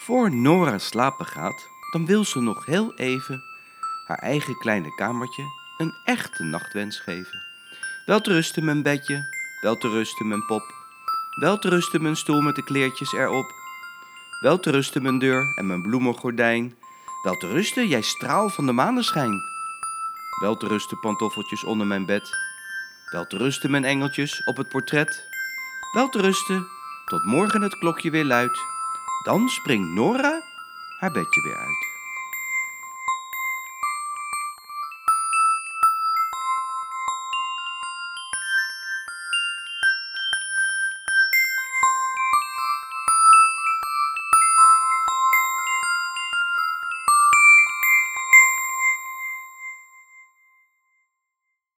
Voor Nora slapen gaat, dan wil ze nog heel even haar eigen kleine kamertje een echte nachtwens geven. Wel te rusten mijn bedje, wel te rusten mijn pop, wel te rusten mijn stoel met de kleertjes erop, wel te rusten mijn deur en mijn bloemengordijn, wel te rusten jij straal van de maneschijn, wel te rusten pantoffeltjes onder mijn bed, wel te rusten mijn engeltjes op het portret, wel te rusten tot morgen het klokje weer luidt. Dan springt Nora haar bedje weer uit.